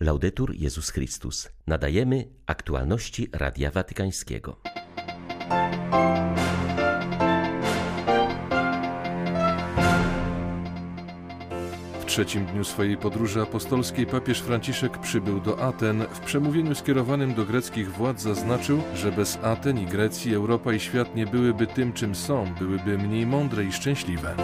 Laudetur Jezus Chrystus. Nadajemy aktualności Radia Watykańskiego. W trzecim dniu swojej podróży apostolskiej papież Franciszek przybył do Aten. W przemówieniu skierowanym do greckich władz zaznaczył, że bez Aten i Grecji Europa i świat nie byłyby tym, czym są, byłyby mniej mądre i szczęśliwe.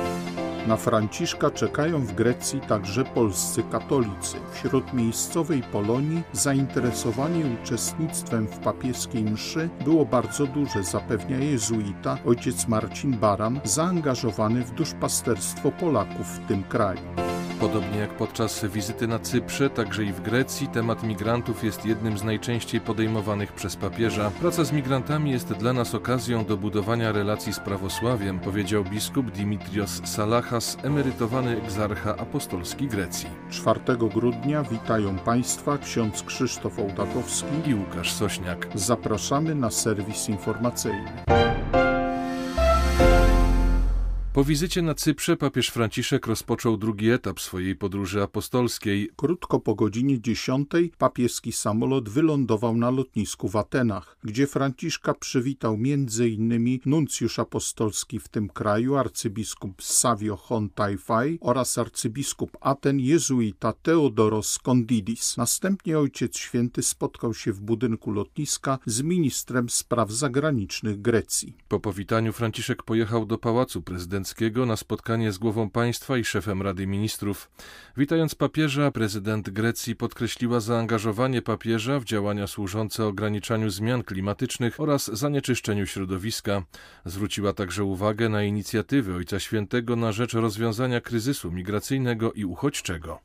Na Franciszka czekają w Grecji także polscy katolicy. Wśród miejscowej Polonii zainteresowanie uczestnictwem w papieskiej mszy było bardzo duże, zapewnia jezuita ojciec Marcin Baran, zaangażowany w duszpasterstwo Polaków w tym kraju. Podobnie jak podczas wizyty na Cyprze, także i w Grecji temat migrantów jest jednym z najczęściej podejmowanych przez papieża. Praca z migrantami jest dla nas okazją do budowania relacji z prawosławiem, powiedział biskup Dimitrios Salachas, emerytowany egzarcha apostolski Grecji. 4 grudnia witają Państwa ksiądz Krzysztof Ołtatowski i Łukasz Sośniak. Zapraszamy na serwis informacyjny. Po wizycie na Cyprze papież Franciszek rozpoczął drugi etap swojej podróży apostolskiej. Krótko po godzinie 10 papieski samolot wylądował na lotnisku w Atenach, gdzie Franciszka przywitał m.in. nuncjusz apostolski w tym kraju arcybiskup Savio Hontaifai oraz arcybiskup Aten jezuita Theodoros Kondidis. Następnie Ojciec Święty spotkał się w budynku lotniska z ministrem spraw zagranicznych Grecji. Po powitaniu Franciszek pojechał do pałacu prezydenckiego na spotkanie z głową państwa i szefem Rady Ministrów. Witając papieża, prezydent Grecji podkreśliła zaangażowanie papieża w działania służące ograniczaniu zmian klimatycznych oraz zanieczyszczeniu środowiska. Zwróciła także uwagę na inicjatywy Ojca Świętego na rzecz rozwiązania kryzysu migracyjnego i uchodźczego.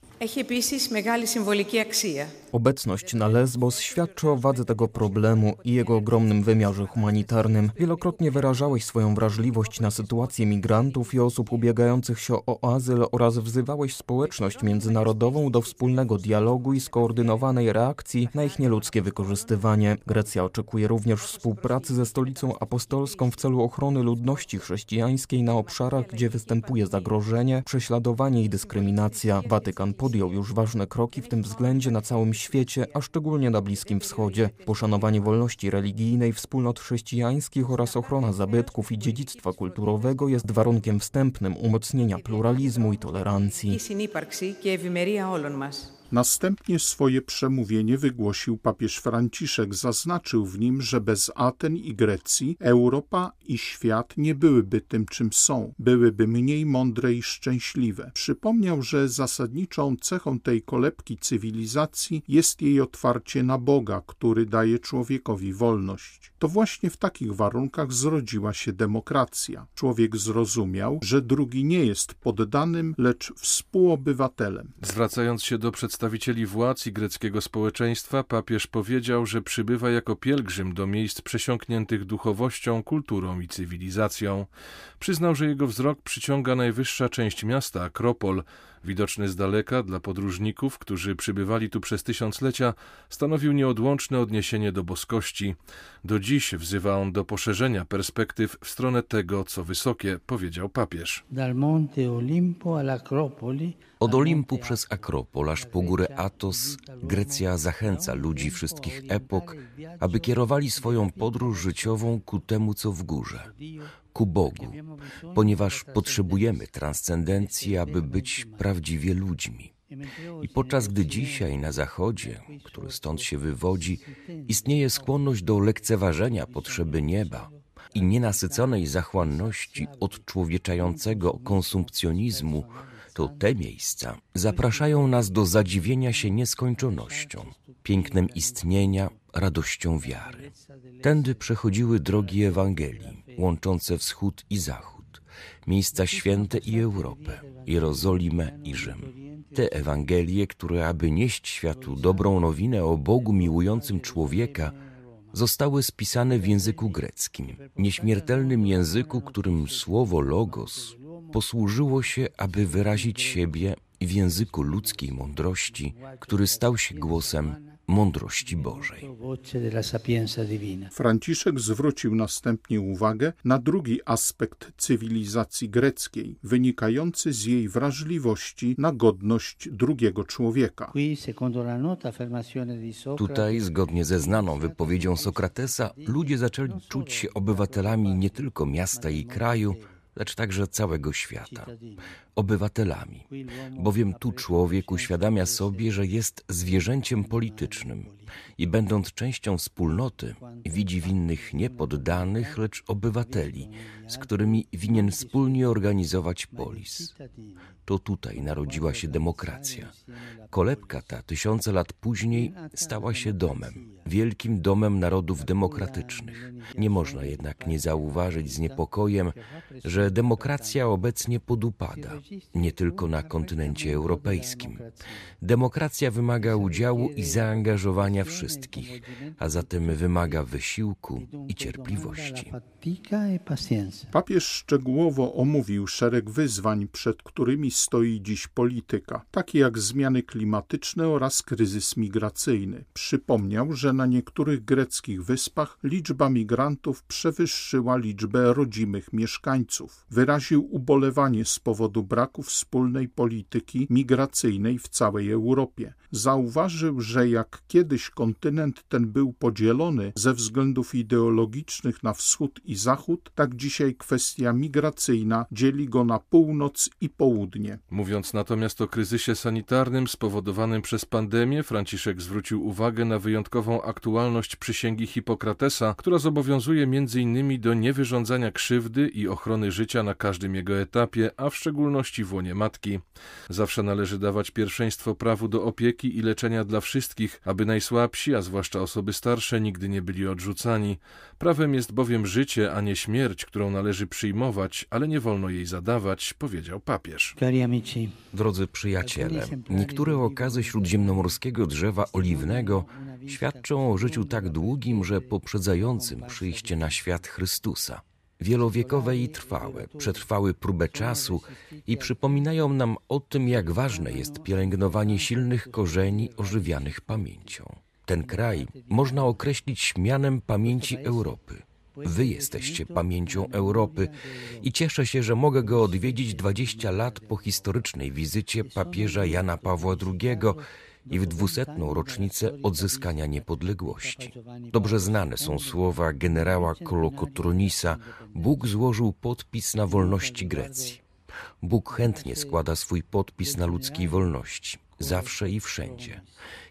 Obecność na Lesbos świadczy o wadze tego problemu i jego ogromnym wymiarze humanitarnym. Wielokrotnie wyrażałeś swoją wrażliwość na sytuację migrantów i osób ubiegających się o azyl oraz wzywałeś społeczność międzynarodową do wspólnego dialogu i skoordynowanej reakcji na ich nieludzkie wykorzystywanie. Grecja oczekuje również współpracy ze stolicą apostolską w celu ochrony ludności chrześcijańskiej na obszarach, gdzie występuje zagrożenie, prześladowanie i dyskryminacja. Watykan podjął już ważne kroki w tym względzie na całym świecie, a szczególnie na Bliskim Wschodzie. Poszanowanie wolności religijnej, wspólnot chrześcijańskich oraz ochrona zabytków i dziedzictwa kulturowego jest warunkiem wstępnym umocnienia pluralizmu i tolerancji. Następnie swoje przemówienie wygłosił papież Franciszek. Zaznaczył w nim, że bez Aten i Grecji Europa i świat nie byłyby tym, czym są, byłyby mniej mądre i szczęśliwe. Przypomniał, że zasadniczą cechą tej kolebki cywilizacji jest jej otwarcie na Boga, który daje człowiekowi wolność. To właśnie w takich warunkach zrodziła się demokracja. Człowiek zrozumiał, że drugi nie jest poddanym, lecz współobywatelem. Zwracając się do przedstawicieli władz i greckiego społeczeństwa, papież powiedział, że przybywa jako pielgrzym do miejsc przesiąkniętych duchowością, kulturą i cywilizacją. Przyznał, że jego wzrok przyciąga najwyższa część miasta, Akropol, widoczny z daleka dla podróżników, którzy przybywali tu przez tysiąclecia, stanowił nieodłączne odniesienie do boskości. Do dziś wzywa on do poszerzenia perspektyw w stronę tego, co wysokie, powiedział papież. Od Olimpu przez Akropol aż po górę Atos, Grecja zachęca ludzi wszystkich epok, aby kierowali swoją podróż życiową ku temu, co w górze, ku Bogu, ponieważ potrzebujemy transcendencji, aby być prawdziwie ludźmi. I podczas gdy dzisiaj na Zachodzie, który stąd się wywodzi, istnieje skłonność do lekceważenia potrzeby nieba i nienasyconej zachłanności odczłowieczającego konsumpcjonizmu, to te miejsca zapraszają nas do zadziwienia się nieskończonością, pięknem istnienia, radością wiary. Tędy przechodziły drogi Ewangelii, łączące wschód i zachód, miejsca święte i Europę, Jerozolimę i Rzym. Te Ewangelie, które aby nieść światu dobrą nowinę o Bogu miłującym człowieka, zostały spisane w języku greckim, nieśmiertelnym języku, którym słowo logos posłużyło się, aby wyrazić siebie w języku ludzkiej mądrości, który stał się głosem mądrości Bożej. Franciszek zwrócił następnie uwagę na drugi aspekt cywilizacji greckiej, wynikający z jej wrażliwości na godność drugiego człowieka. Tutaj, zgodnie ze znaną wypowiedzią Sokratesa, ludzie zaczęli czuć się obywatelami nie tylko miasta i kraju, lecz także całego świata. Obywatelami, bowiem tu człowiek uświadamia sobie, że jest zwierzęciem politycznym i będąc częścią wspólnoty, widzi w innych nie poddanych, lecz obywateli, z którymi winien wspólnie organizować polis. To tutaj narodziła się demokracja. Kolebka ta tysiące lat później stała się domem, wielkim domem narodów demokratycznych. Nie można jednak nie zauważyć z niepokojem, że demokracja obecnie podupada, nie tylko na kontynencie europejskim. Demokracja wymaga udziału i zaangażowania wszystkich, a zatem wymaga wysiłku i cierpliwości. Papież szczegółowo omówił szereg wyzwań, przed którymi stoi dziś polityka, takie jak zmiany klimatyczne oraz kryzys migracyjny. Przypomniał, że na niektórych greckich wyspach liczba migrantów przewyższyła liczbę rodzimych mieszkańców. Wyraził ubolewanie z powodu braku wspólnej polityki migracyjnej w całej Europie. Zauważył, że jak kiedyś kontynent ten był podzielony ze względów ideologicznych na wschód i zachód, tak dzisiaj kwestia migracyjna dzieli go na północ i południe. Mówiąc natomiast o kryzysie sanitarnym spowodowanym przez pandemię, Franciszek zwrócił uwagę na wyjątkową aktualność przysięgi Hipokratesa, która zobowiązuje m.in. do niewyrządzania krzywdy i ochrony życia na każdym jego etapie, a w szczególności w łonie matki. Zawsze należy dawać pierwszeństwo prawu do opieki i leczenia dla wszystkich, aby najsłabsi, a zwłaszcza osoby starsze, nigdy nie byli odrzucani. Prawem jest bowiem życie, a nie śmierć, którą należy przyjmować, ale nie wolno jej zadawać, powiedział papież. Drodzy przyjaciele, niektóre okazy śródziemnomorskiego drzewa oliwnego świadczą o życiu tak długim, że poprzedzającym przyjście na świat Chrystusa. Wielowiekowe i trwałe, przetrwały próbę czasu i przypominają nam o tym, jak ważne jest pielęgnowanie silnych korzeni ożywianych pamięcią. Ten kraj można określić mianem pamięci Europy. Wy jesteście pamięcią Europy i cieszę się, że mogę go odwiedzić 20 lat po historycznej wizycie papieża Jana Pawła II i w dwusetną rocznicę odzyskania niepodległości. Dobrze znane są słowa generała Kolokotronisa: Bóg złożył podpis na wolności Grecji. Bóg chętnie składa swój podpis na ludzkiej wolności, zawsze i wszędzie.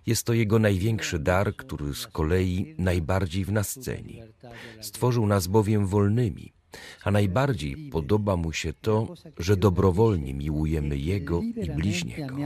Jest to jego największy dar, który z kolei najbardziej w nas ceni. Stworzył nas bowiem wolnymi, a najbardziej podoba mu się to, że dobrowolnie miłujemy Jego i bliźniego.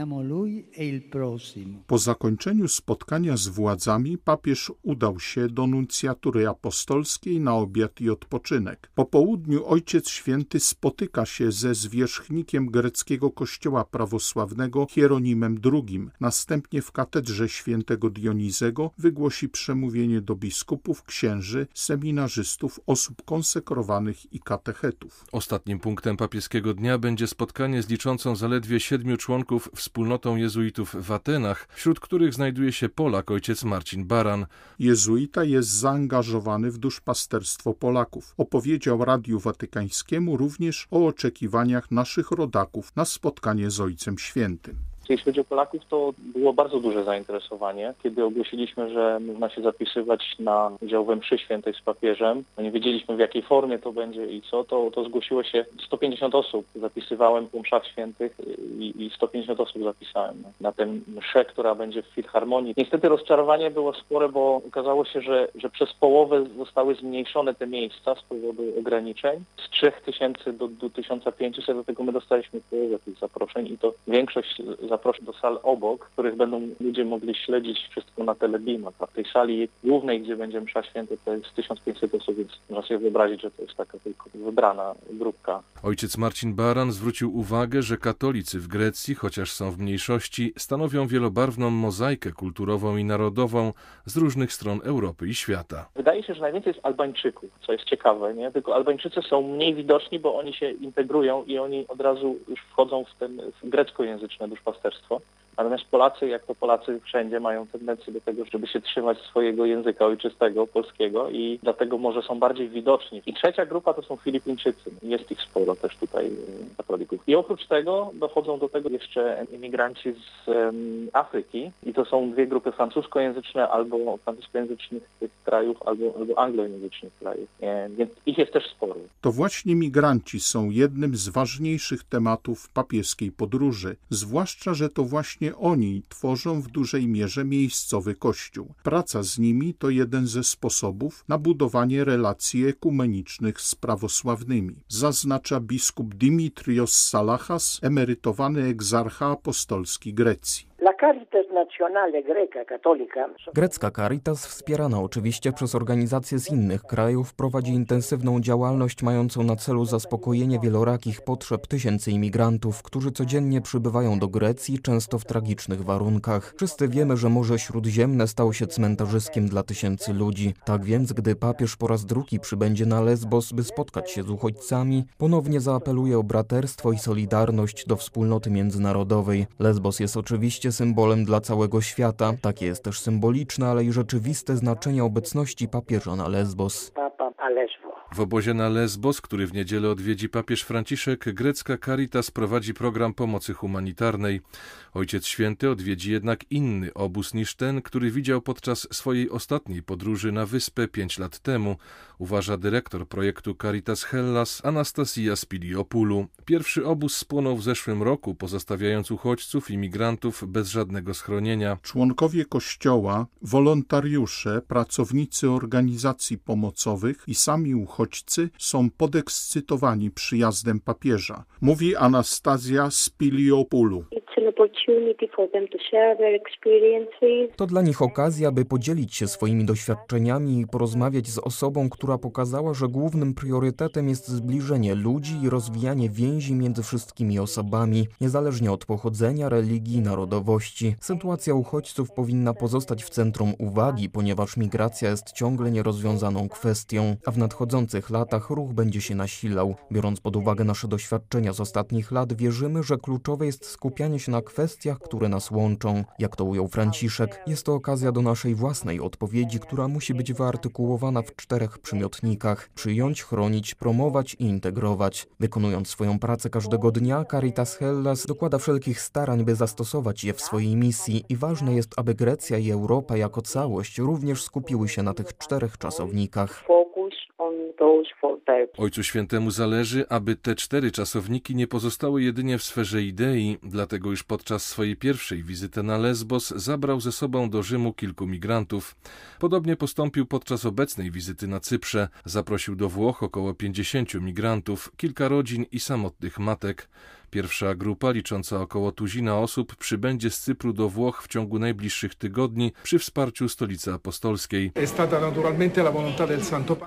Po zakończeniu spotkania z władzami papież udał się do nuncjatury apostolskiej na obiad i odpoczynek. Po południu Ojciec Święty spotyka się ze zwierzchnikiem greckiego kościoła prawosławnego Hieronimem II. Następnie w katedrze świętego Dionizego wygłosi przemówienie do biskupów, księży, seminarzystów, osób konsekrowanych i katechetów. Ostatnim punktem papieskiego dnia będzie spotkanie z liczącą zaledwie siedmiu członków wspólnotą jezuitów w Atenach, wśród których znajduje się Polak ojciec Marcin Baran. Jezuita jest zaangażowany w duszpasterstwo Polaków. Opowiedział Radiu Watykańskiemu również o oczekiwaniach naszych rodaków na spotkanie z Ojcem Świętym. Jeśli chodzi o Polaków, to było bardzo duże zainteresowanie. Kiedy ogłosiliśmy, że można się zapisywać na udział we mszy świętej z papieżem, nie wiedzieliśmy w jakiej formie to będzie i co, to, to zgłosiło się 150 osób. Zapisywałem po mszach świętych i, i 150 osób zapisałem na tę mszę, która będzie w Filharmonii. Niestety rozczarowanie było spore, bo okazało się, że, że przez połowę zostały zmniejszone te miejsca z powodu ograniczeń. Z 3000 do, do 1500, dlatego my dostaliśmy połowę tych zaproszeń i to większość zaproszeń zaproszę do sal obok, w których będą ludzie mogli śledzić wszystko na telebimach. A w tej sali głównej, gdzie będzie msza święta, to jest 1500 osób, więc można sobie wyobrazić, że to jest taka tylko wybrana grupka. Ojciec Marcin Baran zwrócił uwagę, że katolicy w Grecji, chociaż są w mniejszości, stanowią wielobarwną mozaikę kulturową i narodową z różnych stron Europy i świata. Wydaje się, że najwięcej jest Albańczyków, co jest ciekawe, nie? Tylko Albańczycy są mniej widoczni, bo oni się integrują i oni od razu już wchodzą w ten w greckojęzyczne duszpasterstwo ministerstwo Natomiast Polacy, jak to Polacy wszędzie, mają tendencję do tego, żeby się trzymać swojego języka ojczystego, polskiego i dlatego może są bardziej widoczni. I trzecia grupa to są Filipińczycy. Jest ich sporo też tutaj e, katolików. I oprócz tego dochodzą do tego jeszcze imigranci z Afryki i to są dwie grupy francuskojęzyczne albo francuskojęzycznych tych krajów, albo, albo anglojęzycznych krajów. E, więc ich jest też sporo. To właśnie migranci są jednym z ważniejszych tematów papieskiej podróży, zwłaszcza, że to właśnie oni tworzą w dużej mierze miejscowy kościół. Praca z nimi to jeden ze sposobów na budowanie relacji ekumenicznych z prawosławnymi, zaznacza biskup Dimitrios Salachas, emerytowany egzarcha apostolski Grecji. Grecka Caritas, wspierana oczywiście przez organizacje z innych krajów, prowadzi intensywną działalność mającą na celu zaspokojenie wielorakich potrzeb tysięcy imigrantów, którzy codziennie przybywają do Grecji, często w tragicznych warunkach. Wszyscy wiemy, że Morze Śródziemne stało się cmentarzyskiem dla tysięcy ludzi. Tak więc, gdy papież po raz drugi przybędzie na Lesbos, by spotkać się z uchodźcami, ponownie zaapeluje o braterstwo i solidarność do wspólnoty międzynarodowej. Lesbos jest oczywiście symbolem dla całego świata. Takie jest też symboliczne, ale i rzeczywiste znaczenie obecności papieża na Lesbos. W obozie na Lesbos, który w niedzielę odwiedzi papież Franciszek, grecka Caritas prowadzi program pomocy humanitarnej. Ojciec Święty odwiedzi jednak inny obóz niż ten, który widział podczas swojej ostatniej podróży na wyspę pięć lat temu, uważa dyrektor projektu Caritas Hellas Anastasia Spiliopoulou. Pierwszy obóz spłonął w zeszłym roku, pozostawiając uchodźców i migrantów bez żadnego schronienia. Członkowie kościoła, wolontariusze, pracownicy organizacji pomocowych i sami uchodźcy są podekscytowani przyjazdem papieża, mówi Anastazja Spiliopoulou. To dla nich okazja, by podzielić się swoimi doświadczeniami i porozmawiać z osobą, która pokazała, że głównym priorytetem jest zbliżenie ludzi i rozwijanie więzi między wszystkimi osobami, niezależnie od pochodzenia, religii narodowości. Sytuacja uchodźców powinna pozostać w centrum uwagi, ponieważ migracja jest ciągle nierozwiązaną kwestią, a w nadchodzących latach ruch będzie się nasilał. Biorąc pod uwagę nasze doświadczenia z ostatnich lat, wierzymy, że kluczowe jest skupianie się na kwestiach, które nas łączą. Jak to ujął Franciszek, jest to okazja do naszej własnej odpowiedzi, która musi być wyartykułowana w czterech przymiotnikach: przyjąć, chronić, promować i integrować. Wykonując swoją pracę każdego dnia, Caritas Hellas dokłada wszelkich starań, by zastosować je w swojej misji i ważne jest, aby Grecja i Europa jako całość również skupiły się na tych czterech czasownikach. Ojcu Świętemu zależy, aby te cztery czasowniki nie pozostały jedynie w sferze idei, dlatego już podczas swojej pierwszej wizyty na Lesbos zabrał ze sobą do Rzymu kilku migrantów. Podobnie postąpił podczas obecnej wizyty na Cyprze. Zaprosił do Włoch około 50 migrantów, kilka rodzin i samotnych matek. Pierwsza grupa, licząca około tuzina osób, przybędzie z Cypru do Włoch w ciągu najbliższych tygodni przy wsparciu Stolicy Apostolskiej.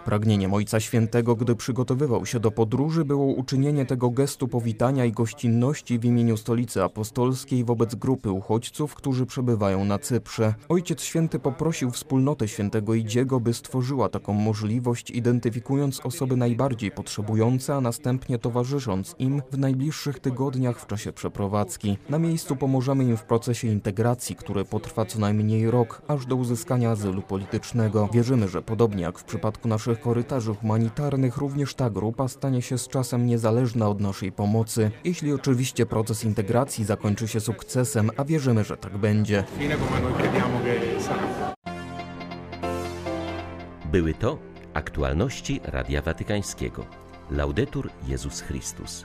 Pragnieniem Ojca Świętego, gdy przygotowywał się do podróży, było uczynienie tego gestu powitania i gościnności w imieniu Stolicy Apostolskiej wobec grupy uchodźców, którzy przebywają na Cyprze. Ojciec Święty poprosił wspólnotę Świętego Idziego, by stworzyła taką możliwość, identyfikując osoby najbardziej potrzebujące, a następnie towarzysząc im w najbliższych tygodniach tygodniach w czasie przeprowadzki. Na miejscu pomożemy im w procesie integracji, który potrwa co najmniej rok, aż do uzyskania azylu politycznego. Wierzymy, że podobnie jak w przypadku naszych korytarzy humanitarnych, również ta grupa stanie się z czasem niezależna od naszej pomocy, jeśli oczywiście proces integracji zakończy się sukcesem, a wierzymy, że tak będzie. Były to aktualności Radia Watykańskiego. Laudetur Jezus Chrystus.